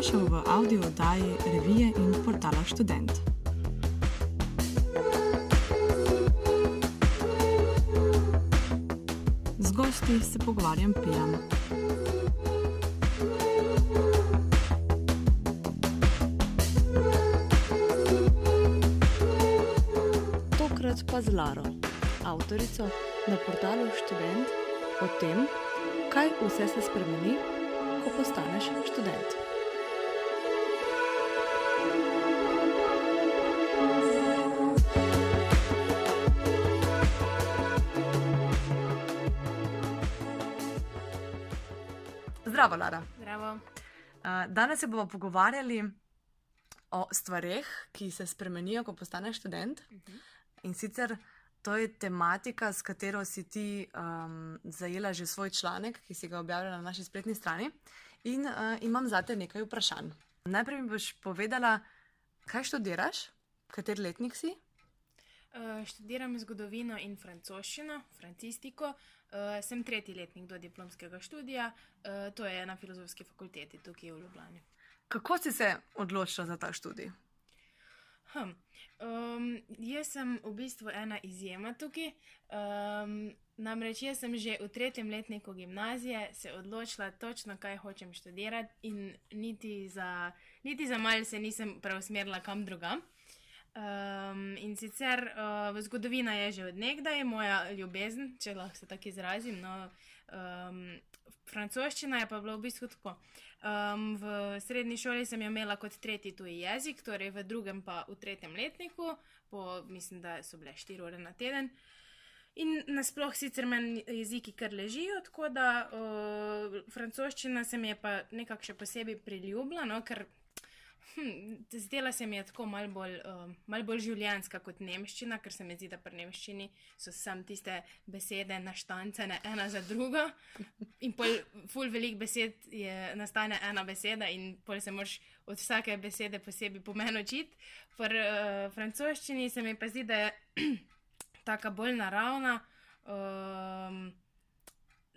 Dobrodošel v audio oddaji revije in portala Student. Z gosti se pogovarjam pijan. Tokrat pa z Laro, avtorico na portalu Student o tem, kaj vse se spremeni, ko postaneš študent. Zdravo, Lara. Zdravo. Uh, danes se bomo pogovarjali o stvareh, ki se spremenijo, ko postaneš študent. In sicer to je tematika, s katero si ti um, zajela že svoj članek, ki si ga objavila na naši spletni strani. In uh, imam za te nekaj vprašanj. Najprej mi boš povedala, kaj študiraš, kateri letnik si. Uh, študiram zgodovino in francoščino, francistiko. Uh, sem tretji letnik do diplomskega študija, uh, to je na filozofski fakulteti tukaj v Ljubljani. Kako si se odločila za ta študij? Hm. Um, jaz sem v bistvu ena izjema tukaj. Um, namreč jaz sem že v tretjem letniku gimnazije se odločila točno, kaj hočem študirati, in niti za, niti za malce se nisem preusmerila kam drugam. Um, in sicer uh, zgodovina je že odnegdaj moja ljubezen, če lahko se tako izrazim. No, um, francoščina je pa bila v bistvu tako. Um, v srednji šoli sem jo imela kot tretji tuji jezik, torej v drugem pa v tretjem letniku, po, mislim, da so bile štiri ure na teden. In nasploh sicer meni jeziki kar ležijo, tako da uh, francoščina se mi je pa nekako še posebej priljubila, no, ker hm, zdela se mi je tako mal bolj, uh, mal bolj življenska kot nemščina, ker se mi zdi, da pri nemščini so sam tiste besede naštancene ena za drugo. In pol ful velik besed je, nastane ena beseda in pol se moš od vsake besede posebej pomen učiti. Pri uh, francoščini se mi pa zdi, da je taka bolj naravna. Um,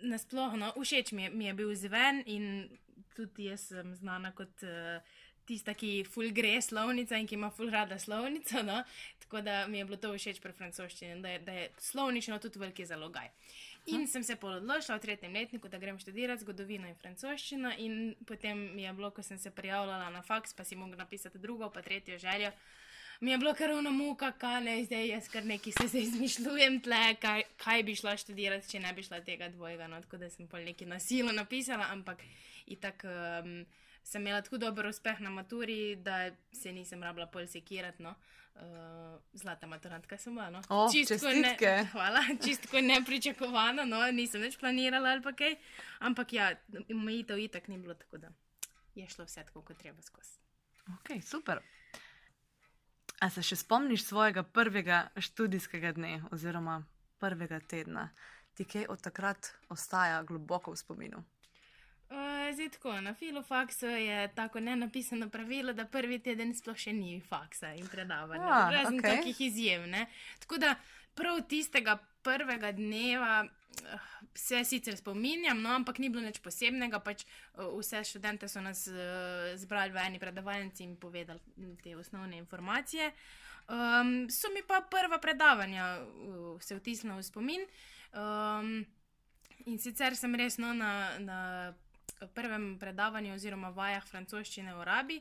Nasplošno, všeč mi je, mi je bil zven in tudi jaz sem znana kot uh, tista, ki ful gre slovnica in ki ima ful rada slovnico. No? Tako da mi je bilo to všeč pri francoščini, da je, da je slovnično tudi veliki zalogaj. In hm. sem se odločila v tretjem letniku, da grem študirati zgodovino in francoščino, in potem mi je bilo, ko sem se prijavljala na faks, pa si mogla napisati drugo, pa tretjo željo. Mi je bilo kar eno muka, kaj ne, zdaj jaz kar nekaj se zdaj izmišljujem, tle, kaj, kaj bi šla študirati, če ne bi šla tega dvojega. No, tako da sem pol nekaj nasilo napisala, ampak itak. Um, sem imela tako dober uspeh na maturi, da se nisem rabila pol sekirati. No. Uh, zlata maturantka sem bila. No. O, čistko ne, hvala, čistko nepričakovano, no, nisem več planirala ali pa kaj. Ampak ja, omejitev itak ni bilo tako, da je šlo vse tako, kot treba skozi. Ok, super. A se še spomniš svojega prvega študijskega dne oziroma prvega tedna? Ti kaj od takrat ostaja globoko v spominu? Uh, zdaj tako, na filofaksu je tako nenapisano pravilo, da prvi teden sploh še ni faksa in predavanja. Ah, Razen okej. takih izjem. Ne? Tako da prav tistega prvega dneva se sicer spominjam, no, ampak ni bilo nič posebnega. Pač, uh, vse študente so nas uh, zbrali v eni predavalnici in povedali te osnovne informacije. Um, so mi pa prva predavanja uh, se vtisnila v spomin. Um, in sicer sem resno na. na prvem predavanju oziroma vajah francoščine v Arabi.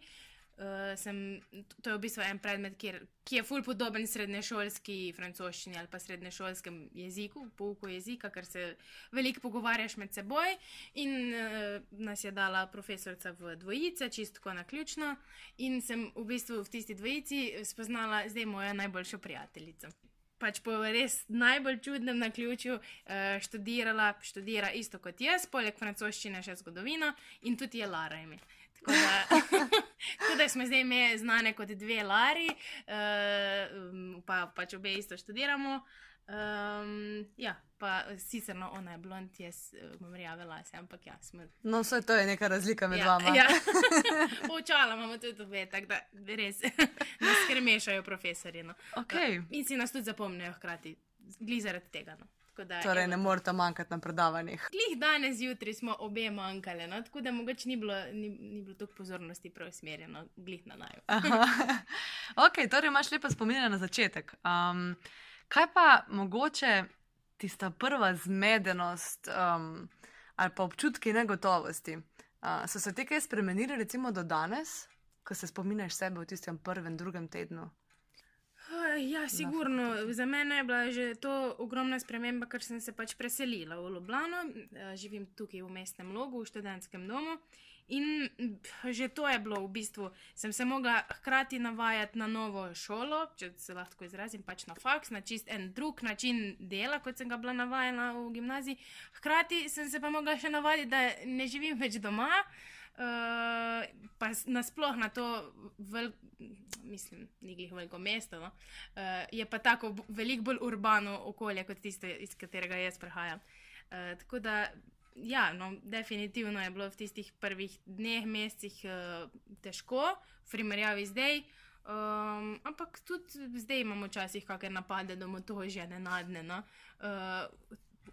Uh, sem, to je v bistvu en predmet, kjer, ki je fulj podoben srednješolski francoščini ali pa srednješolskem jeziku, pouku jezika, ker se veliko pogovarjaš med seboj. In uh, nas je dala profesorica v dvojice, čistko na ključno. In sem v bistvu v tisti dvojici spoznala zdaj mojo najboljšo prijateljico pač po res najbolj čudnem na ključu uh, študirala, študira isto kot jaz, poleg francoščine še zgodovino in tudi je Lara ime. Tako da, da smo zdaj ime znane kot dve Lari, uh, pa pač obe isto študiramo. Um, ja, pa sicer no, ona je blond, jaz imam rjave lase, ampak ja, smo. No, vse to je neka razlika med Ja, vama. ja. Poučala imamo tudi obe, tako da res nas krmešajo profesori. No. Okay. In si nas tudi zapomnijo hkrati, glej zaradi tega. No. Da, Torej, evo, ne morete manjkati na predavanjih. Glih danes zjutraj smo obe manjkali, no? tako da mogoče ni bilo, ni, ni bilo toliko pozornosti preusmerjeno, glih na naju. ok, torej imaš lepo spominjanje na začetek. Um, kaj pa mogoče tista prva zmedenost um, ali pa občutki negotovosti? Uh, so se te kaj spremenili, recimo do danes, ko se spominjaš sebe v tistem prvem, drugem tednu? Uh, Ja, sigurno. Za mene je bila že to ogromna sprememba, ker sem se pač preselila v Ljubljano, Eh, živim tukaj v mestnem logu, v študentskem domu. In že to je bilo v bistvu, sem se mogla hkrati navajati na novo šolo, če se lahko izrazim, pač na faks, na čist en drug način dela, kot sem ga bila navajena v gimnaziji. Hkrati sem se pa mogla še navaditi, da ne živim več doma. Uh, pa s- nasploh na to, vel, mislim, glih veliko mesto, no? uh, je pa tako veliko bolj urbano okolje kot tisto, iz katerega jaz prihajam. Uh, tako da, ja, no, definitivno je bilo v tistih prvih dneh, mesecih uh, težko, v primerjavi zdaj. Um, ampak tudi zdaj imamo včasih kakšne napade, da mu to že ne nadne. No? Uh,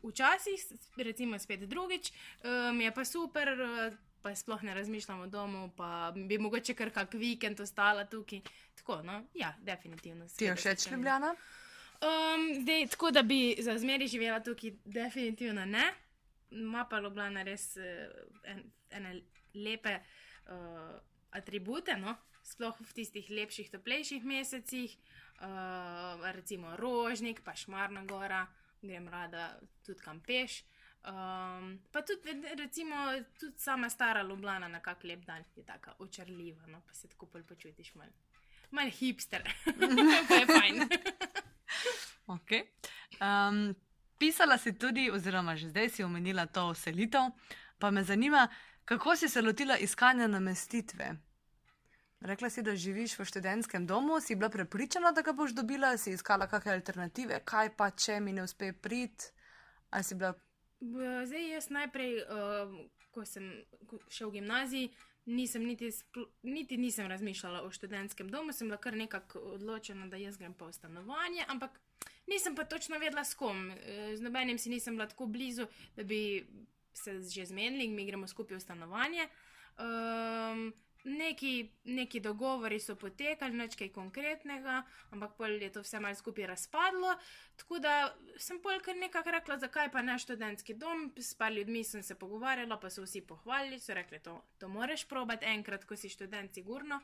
včasih, recimo spet drugič, um, je pa super, uh, pa sploh ne razmišljamo o domu, pa bi mogoče kar kak vikend ostala tukaj. Tako, no, ja, definitivno. Ti je všeč. Ljubljana? Um, zdaj, tako da bi za zmeri živela tukaj, definitivno ne. Ma pa Ljubljana res uh, en, ene lepe uh, atribute, no? sploh v tistih lepših, toplejših mesecih, uh, recimo Rožnik, pa Šmarna gora, grem rada tudi kam peš. Um, pa tudi, recimo, tudi sama stara Ljubljana na kak lep dan je tako očarljiva, no? pa se tako bolj počutiš malo. Mal hipster, pa je fajn. Okay. Um, pisala si tudi, oziroma že zdaj si omenila to selitev, pa me zanima, kako si se lotila iskanja namestitve. Rekla si, da živiš v študentskem domu, si bila prepričana, da ga boš dobila, si iskala kakšne alternative, kaj pa če mi ne uspe priti, ali si bila. Zdaj, jaz najprej, uh, ko sem šel v gimnaziji, nisem niti, niti nisem razmišljala o študentskem domu, sem bila kar nekako odločena, da jaz grem pa v stanovanje, ampak nisem pa točno vedela s kom. Eh, Z nobenim si nisem bila tako blizu, da bi se že zmenili in mi gremo skupaj v stanovanje. Um, neki, neki dogovori so potekali, nič kaj konkretnega, ampak pol je to vse malce skupaj razpadlo. Tako da sem pol kar nekako rekla, zakaj pa ne študentski dom. S par ljudmi sem se pogovarjala, pa so vsi pohvalili, so rekli, to, to moraš probati enkrat, ko si študent, sigurno.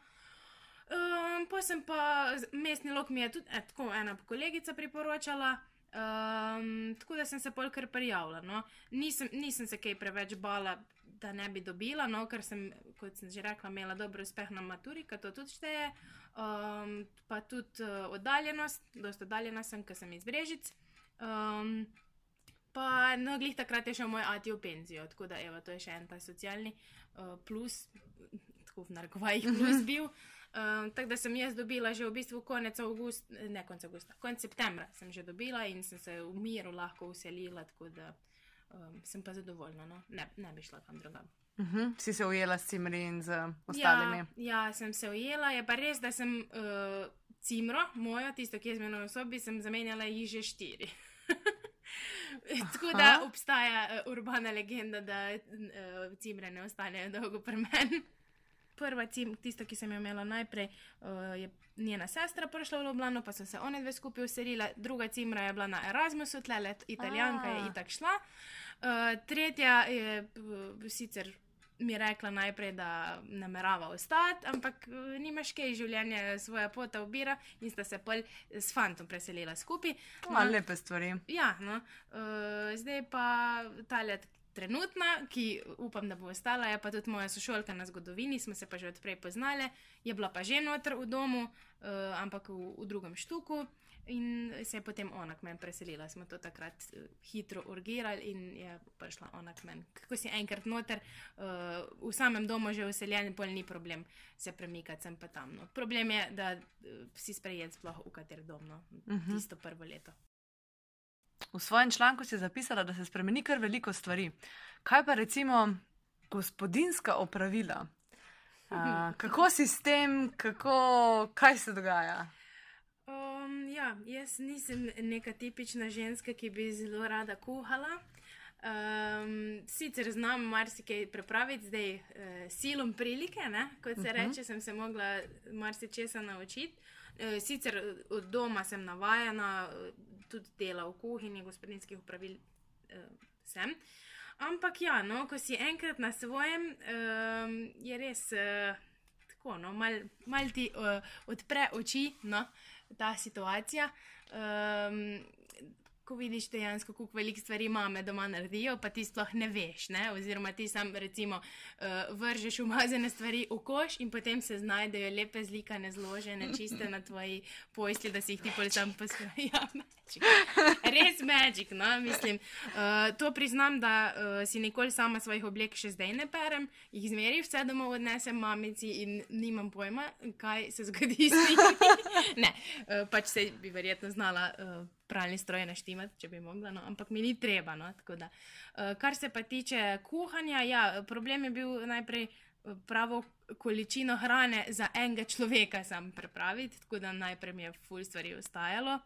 Um, pa sem pa, mestni lok mi je tudi eh, tako ena kolegica priporočala. Um, tako da sem se pol kar prijavila. No. Nisem, nisem se kaj preveč bala, da ne bi dobila, no, ker sem, kot sem že rekla, imela dober uspeh na maturi, ki to tudi šteje. Um, pa tudi uh, oddaljenost, dosta oddaljena sem, ker sem iz Brežic. Um, pa no, glih takrat je šel moj ati v penzijo, tako da evo, to je še en ta socialni uh, plus, tako v narekovajih plus bil. Um, tako da sem jaz dobila že v bistvu konec avgusta, ne konec avgusta, konec septembra sem že dobila in sem se v miru lahko uselila, tako da um, sem pa zadovoljna, no? ne, ne bi šla kam drugam. Uh -huh. Si se ujela s Cimri in z ostalimi. Ja, ja, sem se ujela, je pa res, da sem uh, cimro, mojo, tisto, ki je z menoj v sobi, sem zamenjala jih že štiri. Tako da Aha. obstaja uh, urbana legenda, da uh, cimre ne ostanejo dolgo pri meni. Prva cim, tista, ki sem jo imela najprej, uh, je njena sestra prišla v Ljubljano, pa so se one dve skupaj uselile. Druga cimra je bila na Erasmusu, tle let, italijanka je itak šla. Uh, tretja je uh, sicer mi rekla najprej, da namerava ostati, ampak nimaš kaj, življenje svoja pota ubira in sta se pol s fantom preselila skupaj. Ma, lepe stvari. Ja, no. uh, zdaj pa ta let trenutna, ki upam, da bo ostala, je pa tudi moja sošolka na zgodovini, smo se pa že odprej poznali, je bila pa že noter v domu, uh, ampak v, v drugem štuku. In se je potem ona k meni preselila. Smo to takrat uh, hitro urgirali in je prišla ona k meni. Ko si enkrat noter, uh, v samem domu že useljen, pol ni problem se premikati sem pa tam. No. Problem je, da uh, si sprejet sploh v kater dom, no. Mhm. tisto prvo leto. V svojem članku si zapisala, da se spremeni kar veliko stvari. Kaj pa recimo gospodinska opravila? Uh, kako si s tem, kako, kaj se dogaja? Um, ja, ja, jaz nisem neka tipična ženska, ki bi zelo rada kuhala. Um, sicer znam marsikaj prepraviti, zdaj uh, silom prilike, ne? kot se uh -huh. reče, sem se mogla marsikaj naučiti. Uh, sicer od doma sem navajena, tudi dela v kuhinji, gospodinskih upravil uh, sem. Ampak ja, no, ko si enkrat na svojem, um, je res uh, tako, no, malo mal ti uh, odpre oči no, ta situacija. Um, ko vidiš dejansko, kako veliko stvari imamo doma naredijo, pa ti sploh ne veš. Ne? Oziroma, ti sam recimo uh, vržeš umazane stvari v koš in potem se znajdejo lepe zlikane, zložene, čiste na tvoji posli, da si jih ti pol tam poskrbi. Ja, Res magic, no, mislim. Uh, to priznam, da uh, si nikoli sama svojih oblek še zdaj ne perem, jih zmeri vse domov odnesem mamici in nimam pojma, kaj se zgodi s njimi. ne, uh, pač se bi verjetno znala. Uh, pralni stroj naštimati, če bi mogla, no, ampak mi ni treba. No, da, uh, kar se pa tiče kuhanja, ja, problem je bil najprej eh, pravo količino hrane za enega človeka sam prepraviti, tako da najprej mi je ful stvari ostajalo.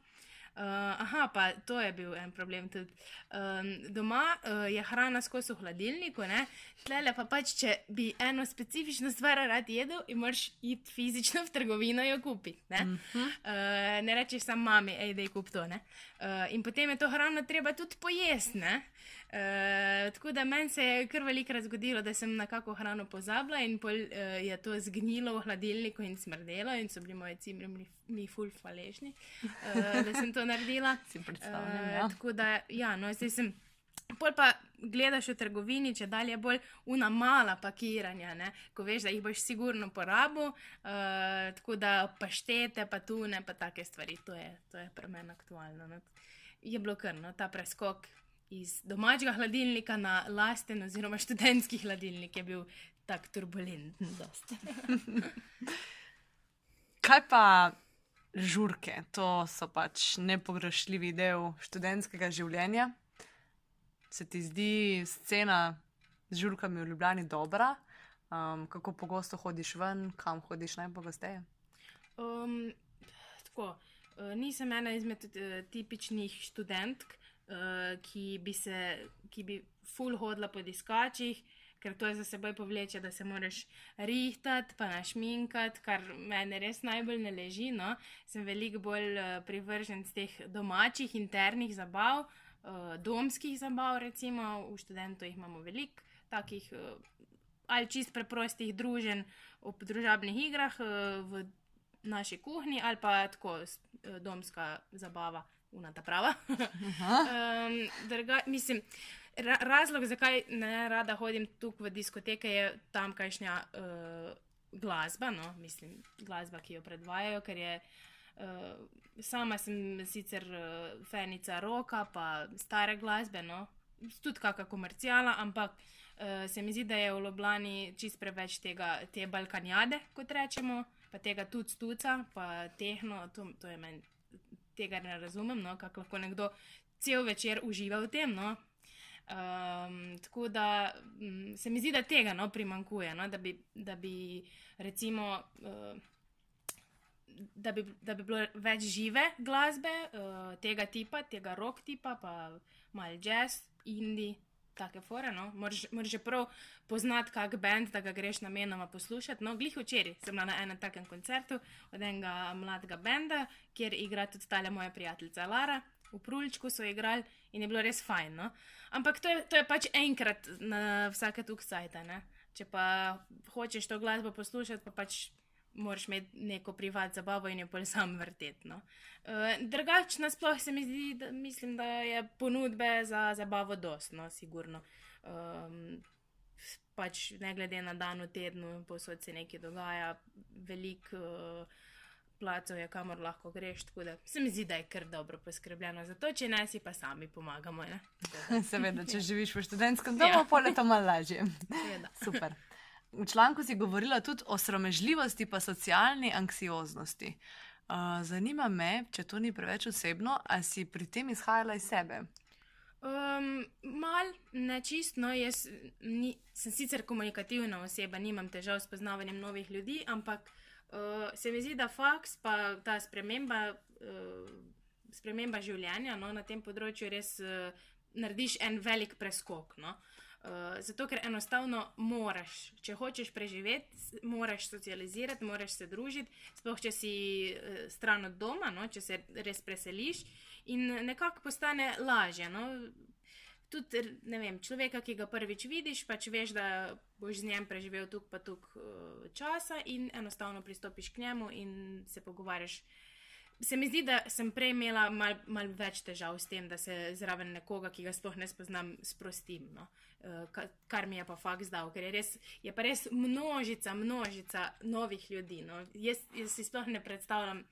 Uh, aha, pa to je bil en problem. Tudi, um, doma uh, je hrana skozi v hladilniku, tlele pa pač, če bi eno specifično stvar rad jedel, imaš iti fizično v trgovino jo kupiti. Ne, uh -huh. uh, ne rečeš sam mami, ej, da je kup to. Uh, in potem je to hrano treba tudi pojesti. Uh, tako da meni se je kar velikrat zgodilo, da sem na kako hrano pozabila in pol, uh, je to zgnilo v hladilniku in smrdelo, in so bili moji cimri mi, ful hvaležni, uh, da sem to naredila. Si predstavljam. Ja. Tako da, ja, no, zdaj sem. Pol pa gledaš v trgovini, če dalje bolj una mala pakiranja, ne? ko veš, da jih boš sigurno porabil, uh, tako da paštete, pa tune, pa take stvari. To je, to je pri meni aktualno. No? Je bilo kar no, ta preskok iz domačega hladilnika na lasten, oziroma študentski hladilnik, je bil tako turbulenten. Kaj pa žurke? To so pač nepogrešljivi del študentskega življenja. Se ti zdi scena z žurkami v Ljubljani dobra? Um, kako pogosto hodiš ven, kam hodiš najpogosteje? Um, tako, uh, nisem ena izmed uh, tipičnih študentk, uh, ki bi se, ki bi full hodila po diskačih, ker to je za seboj povleče, da se moraš rihtati, pa našminkati, kar meni res najbolj ne leži. No? Sem veliko bolj uh, privržen z teh domačih, internih zabav, uh, domskih zabav, recimo v študentu jih imamo veliko takih. Uh, Ali čist preprostih družen ob družabnih igrah v naši kuhinji, ali pa tako domska zabava, unata prava. um, drga, mislim, ra, razlog, zakaj ne rada hodim tukaj v diskoteke, je tamkajšnja uh, glasba, no, mislim, glasba, ki jo predvajajo, ker je. Uh, sama sem sicer uh, fenica roka, pa stare glasbe, no, tudi kakšna komercijala, ampak uh, se mi zdi, da je v Ljubljani čist preveč tega, te balkanjade, kot rečemo, pa tega tudi stuca, pa tehno, to, to je meni tega ne razumem, no, kako lahko nekdo cel večer uživa v tem. No. Um, tako da um, se mi zdi, da tega no, primankuje, no, da, bi, da bi recimo. Uh, Da bi, da bi bilo več žive glasbe, uh, tega tipa, tega rock tipa, pa malo jazz, indie, take fore. No? Moraš že prav poznati, kak bend, da ga greš namenoma poslušati. No, glih včeraj sem bila na enem takem koncertu od enega mladega benda, kjer igra tudi ta moja prijateljica Lara. V Prulčku so igrali in je bilo res fajn. No? Ampak to je, to je pač enkrat na vsake tukajte. Če pa hočeš to glasbo poslušati, pa pač moraš imeti neko privat zabavo in jo pol sam vrteti. No. Uh, drugače, nasploh se mi zdi, da, mislim, da je ponudbe za zabavo dostno, sigurno. Um, pač ne glede na dan v tednu, posod se nekaj dogaja, veliko uh, placov je, kamor lahko greš. Tako da se mi zdi, da je kar dobro poskrbljeno za to, če ne si pa sami pomagamo. Seveda, če živiš v študentskem domu, ja. pol je to malo lažje. Super. V članku si govorila tudi o sramežljivosti, pa socialni anksioznosti. Uh, zanima me, če to ni preveč osebno, ali si pri tem izhajala iz sebe? Um, mal nečistno, jaz ni, sem sicer komunikativna oseba, nimam težav s poznavanjem novih ljudi, ampak Uh, se mi zdi, da faks pa ta sprememba, uh, sprememba življenja no, na tem področju res uh, narediš en velik preskok. No. Uh, zato, ker enostavno moraš, če hočeš preživeti, moraš socializirati, moraš se družiti, sploh če si uh, stran od doma, no, če se res preseliš in nekako postane lažje. No. Tudi, ne vem, človeka, ki ga prvič vidiš, pač veš, da boš z njim preživel tuk pa tuk uh, časa in enostavno pristopiš k njemu in se pogovarjaš. Se mi zdi, da sem prej imela mal, mal več težav s tem, da se zraven nekoga, ki ga sploh ne spoznam, sprostim. No? Uh, kar mi je pa fakt zdal, ker je, res, je pa res množica, množica novih ljudi. No? Jaz, jaz si sploh ne predstavljam,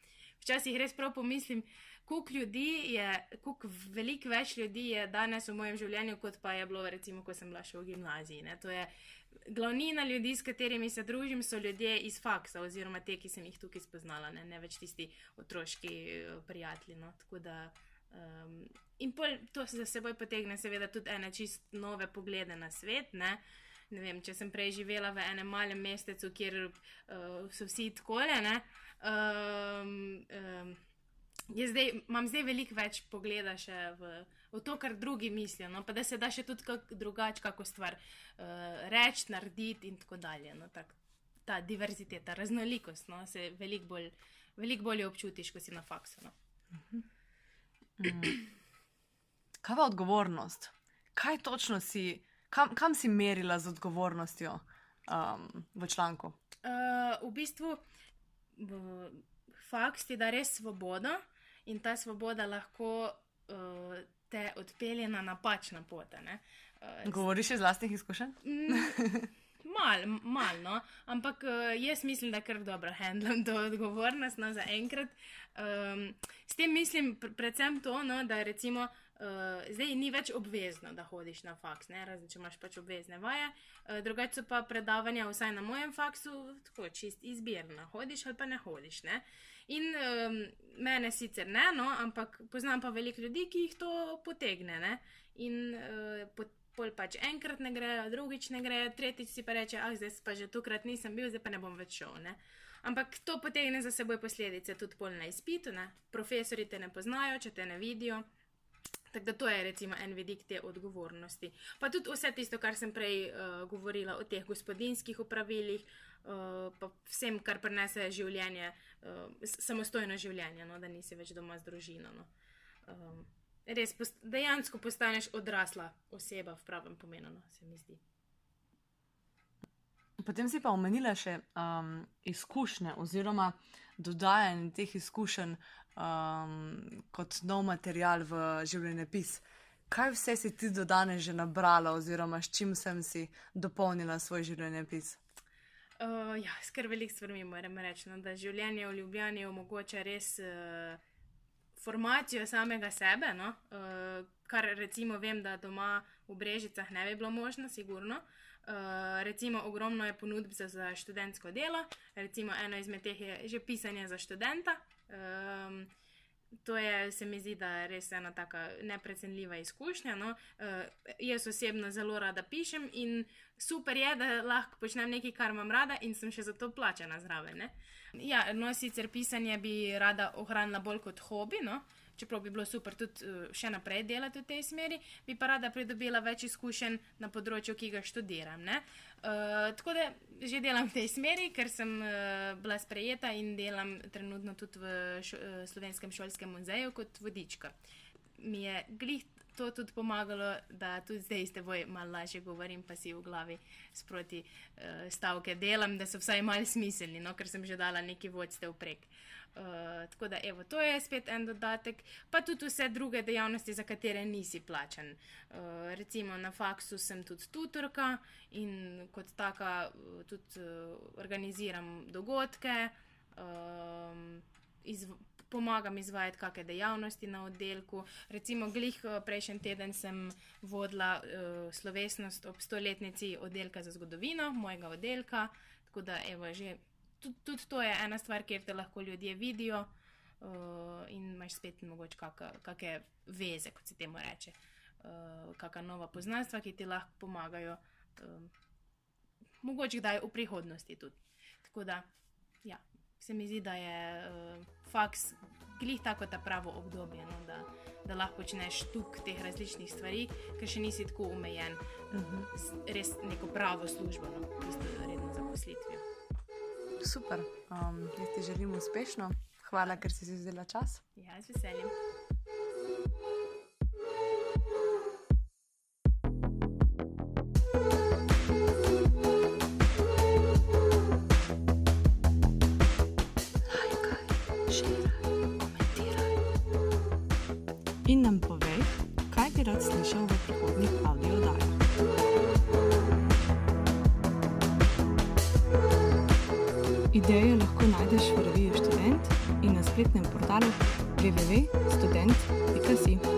včasih res prav pomislim, koliko ljudi je, koliko veliko več ljudi je danes v mojem življenju, kot pa je bilo, recimo, ko sem bila še v gimnaziji. Ne? To je glavnina ljudi, s katerimi se družim, so ljudje iz faksa, oziroma te, ki sem jih tukaj spoznala, ne, ne več tisti otroški eh, prijatelji. No? Da, um, in pol, to se za seboj potegne, seveda, tudi ene čist nove poglede na svet. Ne? Ne vem, če sem prej živela v enem malem mestecu, kjer uh, so vsi tako le. Um, um, zdaj, imam zdaj veliko več pogleda še v, v to, kar drugi mislijo, no? pa da se da še tudi kak drugače, kako stvar uh, reči, narediti in tako dalje. No? Tak, ta diverziteta, raznolikost, no? se veliko bolj, velik bolje občutiš, ko si na faksu. No? Mm. Kaj pa odgovornost? Kaj točno si, kam, kam si merila z odgovornostjo um, v članku? Uh, v bistvu, v faks ti da res svobodo in ta svoboda lahko uh, te odpelje na napačna pot. Uh, Govoriš iz vlastnih izkušenj? Mal, mal, no. Ampak uh, jaz mislim, da kar dobro handlam to odgovornost no, za enkrat. Um, s tem mislim pr predvsem to, no, da recimo, uh, zdaj ni več obvezno, da hodiš na faks, ne? razen če imaš pač obvezne vaje. Uh, drugače pa predavanja, vsaj na mojem faksu, tako čist izbirno, hodiš ali pa ne hodiš. Ne? In um, mene sicer ne, no, ampak poznam pa veliko ljudi, ki jih to potegne. Ne? In uh, pol pač enkrat ne grejo, drugič ne grejo, tretjič si pa reče, ah, zdaj pa že tokrat nisem bil, zdaj pa ne bom več šel. Ne? Ampak to potegne za seboj posledice tudi pol na izpitu, ne? profesori te ne poznajo, če te ne vidijo. Tako da to je recimo en vidik te odgovornosti. Pa tudi vse tisto, kar sem prej uh, govorila o teh gospodinskih upravilih, uh, pa vsem, kar prenese življenje, uh, samostojno življenje, no, da nisi več doma z družino. No. Um, res post dejansko postaneš odrasla oseba v pravem pomenu, no, se mi zdi. Potem si pa omenila še um, izkušnje oziroma dodajanje teh izkušenj um, kot nov material v življenjepis. Kaj vse si ti do danes že nabrala, oziroma s čim sem si dopolnila svoj življenjepis? Uh, ja, skrb velik stvari moram reči. No, da življenje v Ljubljani omogoča res uh, formacijo samega sebe, no? uh, kar recimo vem, da doma v Brežicah ne bi bilo možno, sigurno. Uh, recimo, ogromno je ponudb za, za študentsko delo, recimo eno izmed teh je že pisanje za študenta. Um, to je, se mi zdi, da je res ena tako neprecenljiva izkušnja. No? Uh, jaz osebno zelo rada pišem in super je, da lahko počnem nekaj, kar imam rada in sem še za to plačena zraven. Ja, no, sicer pisanje bi rada ohranila bolj kot hobi. No? čeprav bi bilo super tudi uh, še naprej delati v tej smeri, bi pa rada pridobila več izkušenj na področju, ki ga študiram. Uh, tako da že delam v tej smeri, ker sem uh, bila sprejeta in delam trenutno tudi v šo, uh, Slovenskem šolskem muzeju kot vodička. Mi je glih to tudi pomagalo, da tudi zdaj s teboj malo lažje govorim, pa si v glavi sproti uh, stavke delam, da so vsaj malo smiselni, no, ker sem že dala neki vodstev prek. Uh, tako da, evo, to je spet en dodatek, pa tudi vse druge dejavnosti, za katere nisi plačen. Uh, recimo na faksu sem tudi tutorka in kot taka tudi uh, organiziram dogodke. Uh, pomagam izvajati kakšne dejavnosti na oddelku. Recimo, glih eh, prejšnji teden sem vodila uh, slovesnost ob stoletnici oddelka za zgodovino, mojega oddelka. Tako da, evo, že tudi, tudi to je ena stvar, kjer te lahko ljudje vidijo uh, in imaš spet mogoče kakšne veze, kot se temu reče. Uh, kakšna nova poznanstva, ki ti lahko pomagajo, uh, mogoče kdaj v prihodnosti tudi. Tako da, ja, se mi zdi, da je uh, faks glih tako ta pravo obdobje, no, da, da lahko počneš tuk teh različnih stvari, ker še nisi tako omejen. Uh -huh. Res neko pravo službo, no, tisto redno zaposlitvijo. Super, um, jaz ti želim uspešno. Hvala, ker si si vzela čas. Ja, z veseljem. Slišal v prihodnjih audiodajah. Ideje lahko najdeš v reviji Student in na spletnem portalu www.student.si.